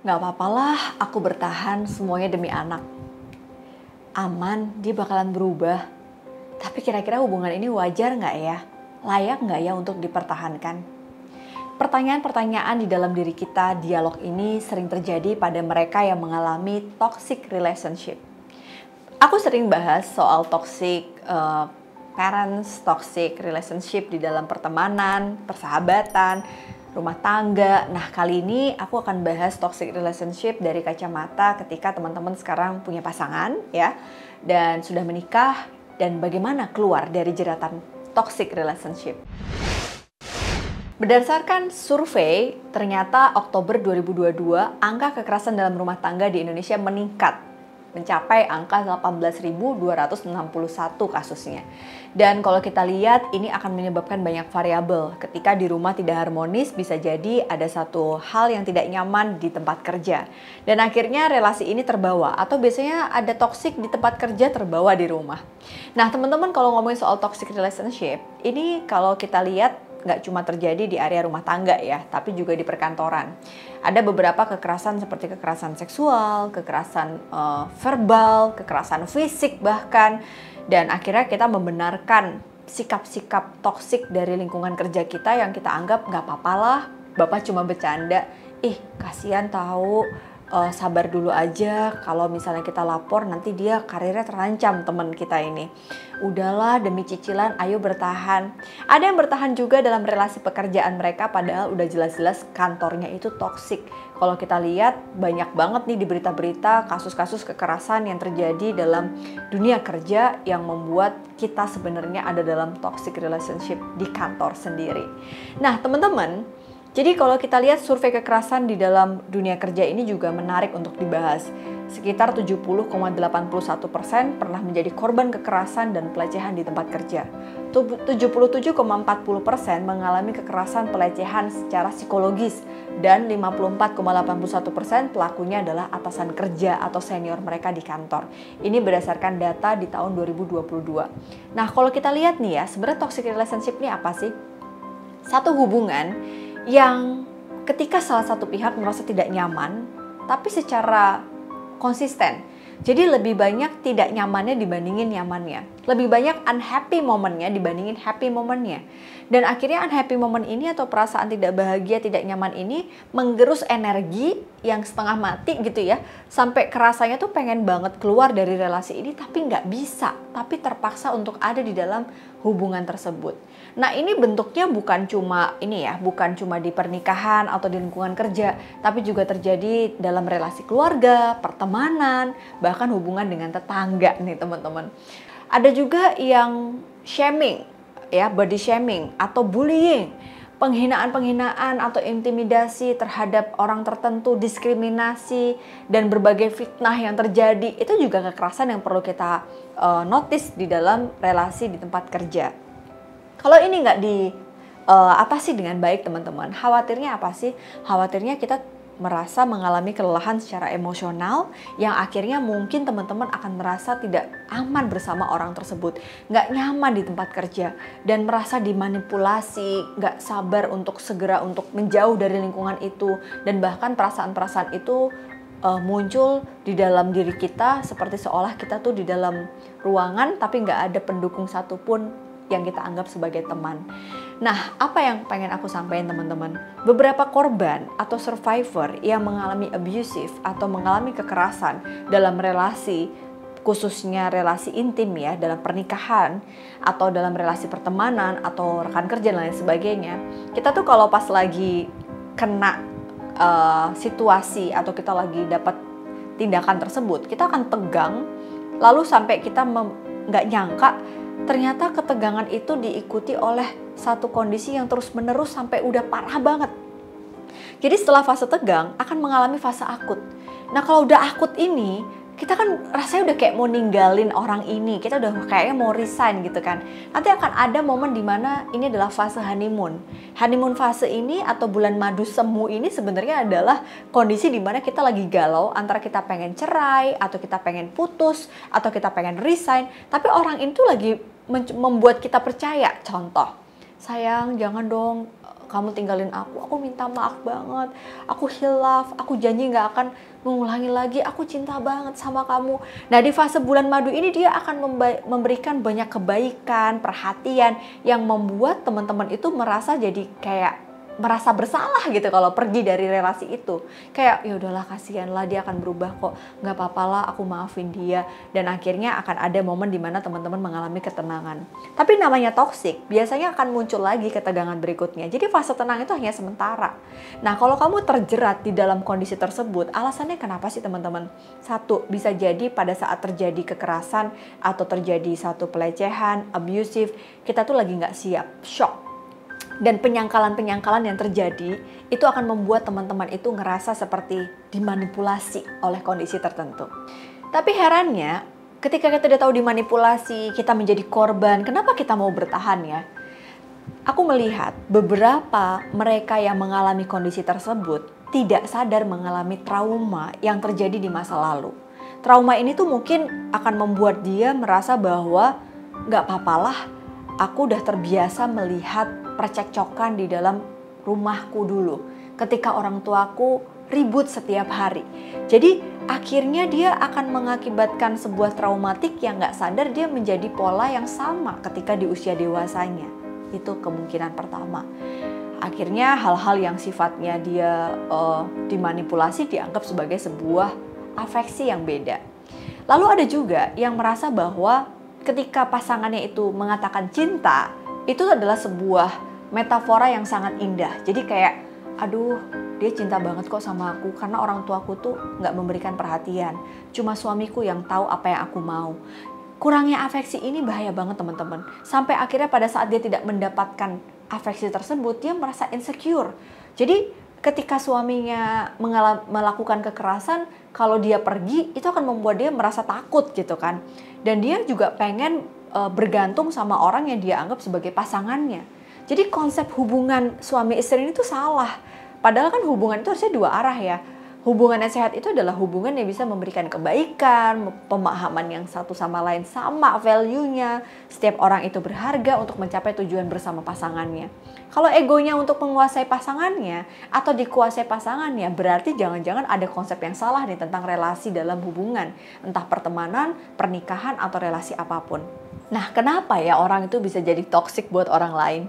Gak apa-apalah, aku bertahan semuanya demi anak. Aman, dia bakalan berubah. Tapi kira-kira hubungan ini wajar nggak ya? Layak nggak ya untuk dipertahankan? Pertanyaan-pertanyaan di dalam diri kita, dialog ini sering terjadi pada mereka yang mengalami toxic relationship. Aku sering bahas soal toxic uh, parents, toxic relationship di dalam pertemanan, persahabatan, rumah tangga. Nah, kali ini aku akan bahas toxic relationship dari kacamata ketika teman-teman sekarang punya pasangan ya dan sudah menikah dan bagaimana keluar dari jeratan toxic relationship. Berdasarkan survei, ternyata Oktober 2022 angka kekerasan dalam rumah tangga di Indonesia meningkat mencapai angka 18.261 kasusnya. Dan kalau kita lihat ini akan menyebabkan banyak variabel. Ketika di rumah tidak harmonis bisa jadi ada satu hal yang tidak nyaman di tempat kerja. Dan akhirnya relasi ini terbawa atau biasanya ada toxic di tempat kerja terbawa di rumah. Nah, teman-teman kalau ngomongin soal toxic relationship, ini kalau kita lihat nggak cuma terjadi di area rumah tangga ya, tapi juga di perkantoran. Ada beberapa kekerasan seperti kekerasan seksual, kekerasan uh, verbal, kekerasan fisik bahkan, dan akhirnya kita membenarkan sikap-sikap toksik dari lingkungan kerja kita yang kita anggap nggak apa-apa lah, bapak cuma bercanda, ih kasihan tahu uh, sabar dulu aja. Kalau misalnya kita lapor nanti dia karirnya terancam teman kita ini. Udahlah demi cicilan ayo bertahan. Ada yang bertahan juga dalam relasi pekerjaan mereka padahal udah jelas-jelas kantornya itu toksik kalau kita lihat banyak banget nih di berita-berita kasus-kasus kekerasan yang terjadi dalam dunia kerja yang membuat kita sebenarnya ada dalam toxic relationship di kantor sendiri. Nah teman-teman jadi kalau kita lihat survei kekerasan di dalam dunia kerja ini juga menarik untuk dibahas. Sekitar 70,81% pernah menjadi korban kekerasan dan pelecehan di tempat kerja. 77,40% mengalami kekerasan pelecehan secara psikologis dan 54,81% pelakunya adalah atasan kerja atau senior mereka di kantor. Ini berdasarkan data di tahun 2022. Nah, kalau kita lihat nih ya, sebenarnya toxic relationship ini apa sih? Satu hubungan yang ketika salah satu pihak merasa tidak nyaman, tapi secara konsisten. Jadi lebih banyak tidak nyamannya dibandingin nyamannya. Lebih banyak unhappy momennya dibandingin happy momennya. Dan akhirnya unhappy moment ini atau perasaan tidak bahagia, tidak nyaman ini menggerus energi yang setengah mati gitu ya. Sampai kerasanya tuh pengen banget keluar dari relasi ini tapi nggak bisa. Tapi terpaksa untuk ada di dalam hubungan tersebut. Nah, ini bentuknya bukan cuma ini ya, bukan cuma di pernikahan atau di lingkungan kerja, tapi juga terjadi dalam relasi keluarga, pertemanan, bahkan hubungan dengan tetangga nih, teman-teman. Ada juga yang shaming, ya, body shaming atau bullying penghinaan-penghinaan atau intimidasi terhadap orang tertentu, diskriminasi dan berbagai fitnah yang terjadi itu juga kekerasan yang perlu kita uh, notice di dalam relasi di tempat kerja. Kalau ini nggak di uh, apa sih dengan baik teman-teman, khawatirnya apa sih? Khawatirnya kita merasa mengalami kelelahan secara emosional yang akhirnya mungkin teman-teman akan merasa tidak aman bersama orang tersebut, nggak nyaman di tempat kerja dan merasa dimanipulasi, nggak sabar untuk segera untuk menjauh dari lingkungan itu. Dan bahkan perasaan-perasaan itu uh, muncul di dalam diri kita seperti seolah kita tuh di dalam ruangan tapi nggak ada pendukung satupun yang kita anggap sebagai teman. Nah, apa yang pengen aku sampaikan teman-teman? Beberapa korban atau survivor yang mengalami abusive atau mengalami kekerasan dalam relasi khususnya relasi intim ya dalam pernikahan atau dalam relasi pertemanan atau rekan kerja dan lain sebagainya kita tuh kalau pas lagi kena uh, situasi atau kita lagi dapat tindakan tersebut kita akan tegang lalu sampai kita nggak nyangka ternyata ketegangan itu diikuti oleh satu kondisi yang terus-menerus sampai udah parah banget. Jadi setelah fase tegang akan mengalami fase akut. Nah kalau udah akut ini kita kan rasanya udah kayak mau ninggalin orang ini, kita udah kayaknya mau resign gitu kan. Nanti akan ada momen di mana ini adalah fase honeymoon. Honeymoon fase ini atau bulan madu semu ini sebenarnya adalah kondisi di mana kita lagi galau antara kita pengen cerai atau kita pengen putus atau kita pengen resign, tapi orang itu lagi membuat kita percaya. Contoh, sayang jangan dong kamu tinggalin aku, aku minta maaf banget. Aku hilaf, aku janji nggak akan mengulangi lagi. Aku cinta banget sama kamu. Nah di fase bulan madu ini dia akan memberikan banyak kebaikan, perhatian yang membuat teman-teman itu merasa jadi kayak merasa bersalah gitu kalau pergi dari relasi itu. Kayak ya udahlah kasihan lah dia akan berubah kok. Nggak apa-apa lah aku maafin dia. Dan akhirnya akan ada momen di mana teman-teman mengalami ketenangan. Tapi namanya toxic biasanya akan muncul lagi ketegangan berikutnya. Jadi fase tenang itu hanya sementara. Nah kalau kamu terjerat di dalam kondisi tersebut alasannya kenapa sih teman-teman? Satu bisa jadi pada saat terjadi kekerasan atau terjadi satu pelecehan abusive kita tuh lagi nggak siap. Shock dan penyangkalan-penyangkalan yang terjadi itu akan membuat teman-teman itu ngerasa seperti dimanipulasi oleh kondisi tertentu. Tapi herannya, ketika kita udah tahu dimanipulasi, kita menjadi korban, kenapa kita mau bertahan ya? Aku melihat beberapa mereka yang mengalami kondisi tersebut tidak sadar mengalami trauma yang terjadi di masa lalu. Trauma ini tuh mungkin akan membuat dia merasa bahwa nggak papalah, aku udah terbiasa melihat percekcokan di dalam rumahku dulu. Ketika orang tuaku ribut setiap hari. Jadi akhirnya dia akan mengakibatkan sebuah traumatik yang nggak sadar dia menjadi pola yang sama ketika di usia dewasanya. Itu kemungkinan pertama. Akhirnya hal-hal yang sifatnya dia uh, dimanipulasi dianggap sebagai sebuah afeksi yang beda. Lalu ada juga yang merasa bahwa ketika pasangannya itu mengatakan cinta, itu adalah sebuah metafora yang sangat indah. Jadi kayak, aduh, dia cinta banget kok sama aku karena orang tuaku tuh nggak memberikan perhatian. Cuma suamiku yang tahu apa yang aku mau. Kurangnya afeksi ini bahaya banget teman-teman. Sampai akhirnya pada saat dia tidak mendapatkan afeksi tersebut, dia merasa insecure. Jadi ketika suaminya melakukan kekerasan, kalau dia pergi itu akan membuat dia merasa takut gitu kan. Dan dia juga pengen uh, bergantung sama orang yang dia anggap sebagai pasangannya jadi konsep hubungan suami istri ini tuh salah. Padahal kan hubungan itu harusnya dua arah ya. Hubungan yang sehat itu adalah hubungan yang bisa memberikan kebaikan, pemahaman yang satu sama lain sama value-nya. Setiap orang itu berharga untuk mencapai tujuan bersama pasangannya. Kalau egonya untuk menguasai pasangannya atau dikuasai pasangannya, berarti jangan-jangan ada konsep yang salah nih tentang relasi dalam hubungan, entah pertemanan, pernikahan atau relasi apa pun. Nah, kenapa ya orang itu bisa jadi toxic buat orang lain?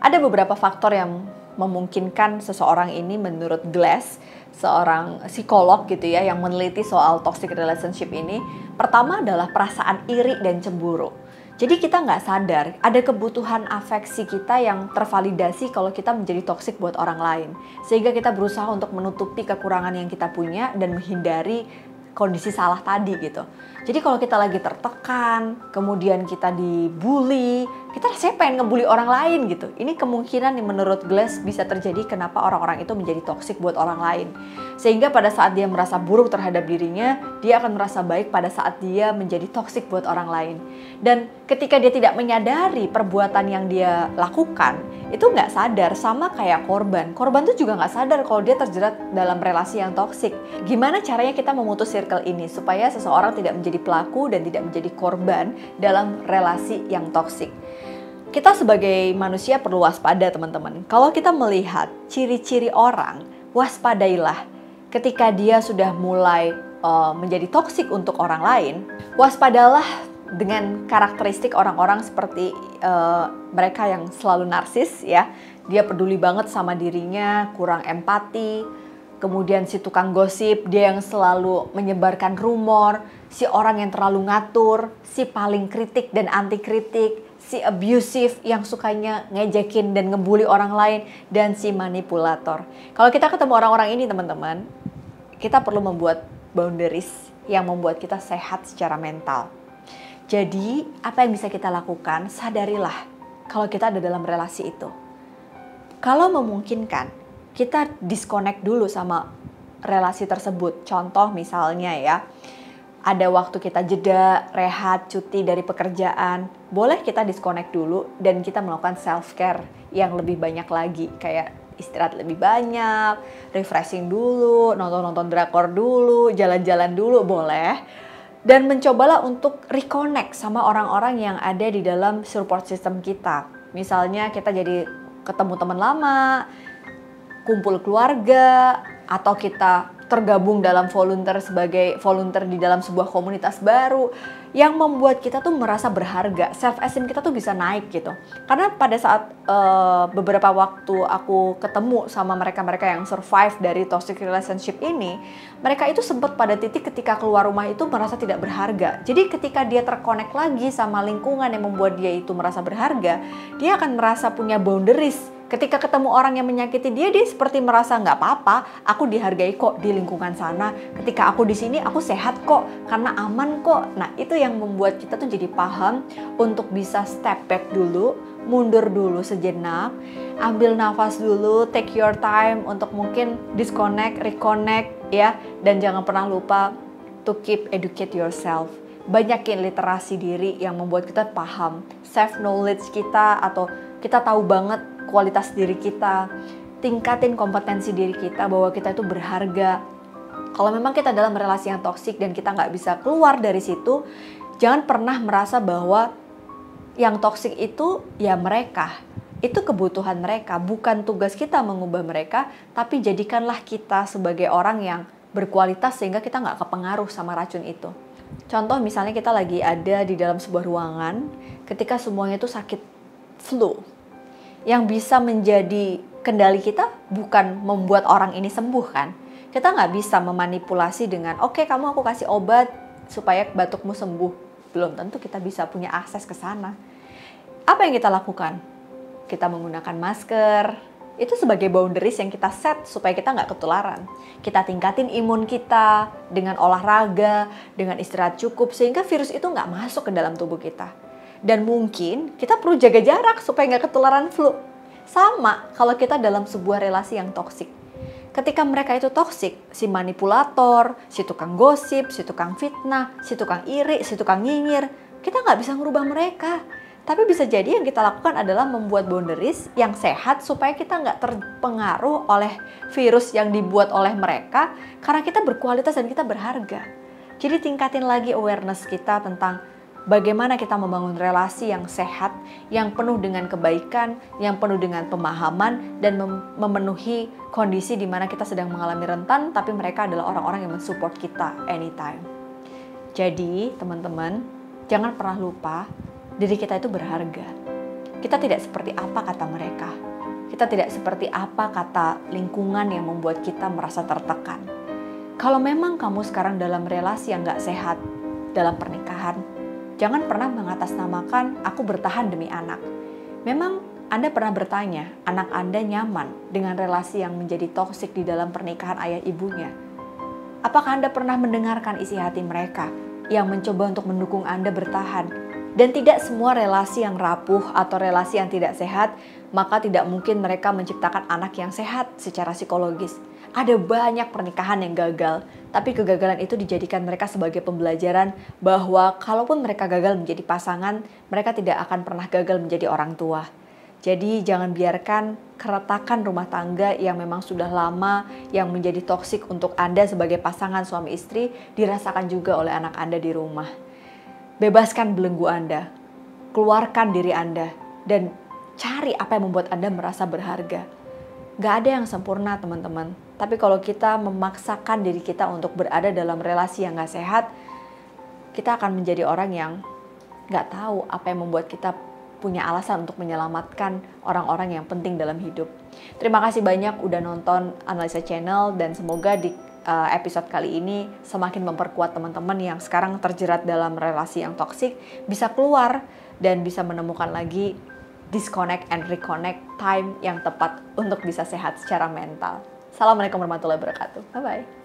Ada beberapa faktor yang memungkinkan seseorang ini menurut Glass, seorang psikolog gitu ya yang meneliti soal toxic relationship ini. Pertama adalah perasaan iri dan cemburu. Jadi kita nggak sadar ada kebutuhan afeksi kita yang tervalidasi kalau kita menjadi toksik buat orang lain. Sehingga kita berusaha untuk menutupi kekurangan yang kita punya dan menghindari kondisi salah tadi gitu. Jadi kalau kita lagi tertekan, kemudian kita dibully, kita rasanya pengen ngebully orang lain gitu. Ini kemungkinan yang menurut Glass bisa terjadi kenapa orang-orang itu menjadi toksik buat orang lain. Sehingga pada saat dia merasa buruk terhadap dirinya, dia akan merasa baik pada saat dia menjadi toksik buat orang lain. Dan ketika dia tidak menyadari perbuatan yang dia lakukan, itu nggak sadar sama kayak korban. Korban tuh juga nggak sadar kalau dia terjerat dalam relasi yang toksik. Gimana caranya kita memutus circle ini supaya seseorang tidak menjadi pelaku dan tidak menjadi korban dalam relasi yang toksik. Kita sebagai manusia perlu waspada teman-teman. Kalau kita melihat ciri-ciri orang, waspadailah ketika dia sudah mulai uh, menjadi toksik untuk orang lain, waspadalah dengan karakteristik orang-orang seperti uh, mereka yang selalu narsis ya. Dia peduli banget sama dirinya, kurang empati, kemudian si tukang gosip, dia yang selalu menyebarkan rumor, si orang yang terlalu ngatur, si paling kritik dan anti kritik, si abusive yang sukanya ngejekin dan ngebully orang lain, dan si manipulator. Kalau kita ketemu orang-orang ini teman-teman, kita perlu membuat boundaries yang membuat kita sehat secara mental. Jadi, apa yang bisa kita lakukan? Sadarilah kalau kita ada dalam relasi itu. Kalau memungkinkan, kita disconnect dulu sama relasi tersebut. Contoh misalnya ya, ada waktu kita jeda, rehat, cuti dari pekerjaan, boleh kita disconnect dulu dan kita melakukan self care yang lebih banyak lagi kayak istirahat lebih banyak, refreshing dulu, nonton-nonton drakor dulu, jalan-jalan dulu boleh. Dan mencobalah untuk reconnect sama orang-orang yang ada di dalam support system kita. Misalnya kita jadi ketemu teman lama, kumpul keluarga, atau kita tergabung dalam volunteer sebagai volunteer di dalam sebuah komunitas baru yang membuat kita tuh merasa berharga self esteem kita tuh bisa naik gitu. Karena pada saat uh, beberapa waktu aku ketemu sama mereka-mereka yang survive dari toxic relationship ini mereka itu sempat pada titik ketika keluar rumah itu merasa tidak berharga. Jadi ketika dia terkonek lagi sama lingkungan yang membuat dia itu merasa berharga dia akan merasa punya boundaries Ketika ketemu orang yang menyakiti dia, dia seperti merasa nggak apa-apa. Aku dihargai kok di lingkungan sana. Ketika aku di sini, aku sehat kok karena aman kok. Nah itu yang membuat kita tuh jadi paham untuk bisa step back dulu, mundur dulu sejenak, ambil nafas dulu, take your time untuk mungkin disconnect, reconnect ya, dan jangan pernah lupa to keep educate yourself. Banyakin literasi diri yang membuat kita paham, self knowledge kita atau kita tahu banget kualitas diri kita, tingkatin kompetensi diri kita bahwa kita itu berharga. Kalau memang kita dalam relasi yang toksik dan kita nggak bisa keluar dari situ, jangan pernah merasa bahwa yang toksik itu ya mereka. Itu kebutuhan mereka, bukan tugas kita mengubah mereka, tapi jadikanlah kita sebagai orang yang berkualitas sehingga kita nggak kepengaruh sama racun itu. Contoh misalnya kita lagi ada di dalam sebuah ruangan ketika semuanya itu sakit flu yang bisa menjadi kendali kita bukan membuat orang ini sembuh kan. Kita nggak bisa memanipulasi dengan oke okay, kamu aku kasih obat supaya batukmu sembuh. Belum tentu kita bisa punya akses ke sana. Apa yang kita lakukan? Kita menggunakan masker, itu sebagai boundaries yang kita set supaya kita nggak ketularan. Kita tingkatin imun kita dengan olahraga, dengan istirahat cukup, sehingga virus itu nggak masuk ke dalam tubuh kita dan mungkin kita perlu jaga jarak supaya nggak ketularan flu. Sama kalau kita dalam sebuah relasi yang toksik. Ketika mereka itu toksik, si manipulator, si tukang gosip, si tukang fitnah, si tukang iri, si tukang nyinyir, kita nggak bisa merubah mereka. Tapi bisa jadi yang kita lakukan adalah membuat boundaries yang sehat supaya kita nggak terpengaruh oleh virus yang dibuat oleh mereka karena kita berkualitas dan kita berharga. Jadi tingkatin lagi awareness kita tentang bagaimana kita membangun relasi yang sehat, yang penuh dengan kebaikan, yang penuh dengan pemahaman, dan mem memenuhi kondisi di mana kita sedang mengalami rentan, tapi mereka adalah orang-orang yang mensupport kita anytime. Jadi, teman-teman, jangan pernah lupa diri kita itu berharga. Kita tidak seperti apa kata mereka. Kita tidak seperti apa kata lingkungan yang membuat kita merasa tertekan. Kalau memang kamu sekarang dalam relasi yang gak sehat, dalam pernikahan, Jangan pernah mengatasnamakan aku bertahan demi anak. Memang Anda pernah bertanya, anak Anda nyaman dengan relasi yang menjadi toksik di dalam pernikahan ayah ibunya? Apakah Anda pernah mendengarkan isi hati mereka yang mencoba untuk mendukung Anda bertahan? Dan tidak semua relasi yang rapuh atau relasi yang tidak sehat, maka tidak mungkin mereka menciptakan anak yang sehat secara psikologis. Ada banyak pernikahan yang gagal, tapi kegagalan itu dijadikan mereka sebagai pembelajaran bahwa kalaupun mereka gagal menjadi pasangan, mereka tidak akan pernah gagal menjadi orang tua. Jadi jangan biarkan keretakan rumah tangga yang memang sudah lama yang menjadi toksik untuk Anda sebagai pasangan suami istri dirasakan juga oleh anak Anda di rumah. Bebaskan belenggu Anda, keluarkan diri Anda, dan cari apa yang membuat Anda merasa berharga Gak ada yang sempurna teman-teman. Tapi kalau kita memaksakan diri kita untuk berada dalam relasi yang gak sehat, kita akan menjadi orang yang gak tahu apa yang membuat kita punya alasan untuk menyelamatkan orang-orang yang penting dalam hidup. Terima kasih banyak udah nonton Analisa Channel dan semoga di uh, episode kali ini semakin memperkuat teman-teman yang sekarang terjerat dalam relasi yang toksik bisa keluar dan bisa menemukan lagi disconnect and reconnect time yang tepat untuk bisa sehat secara mental. Assalamualaikum warahmatullahi wabarakatuh. Bye bye.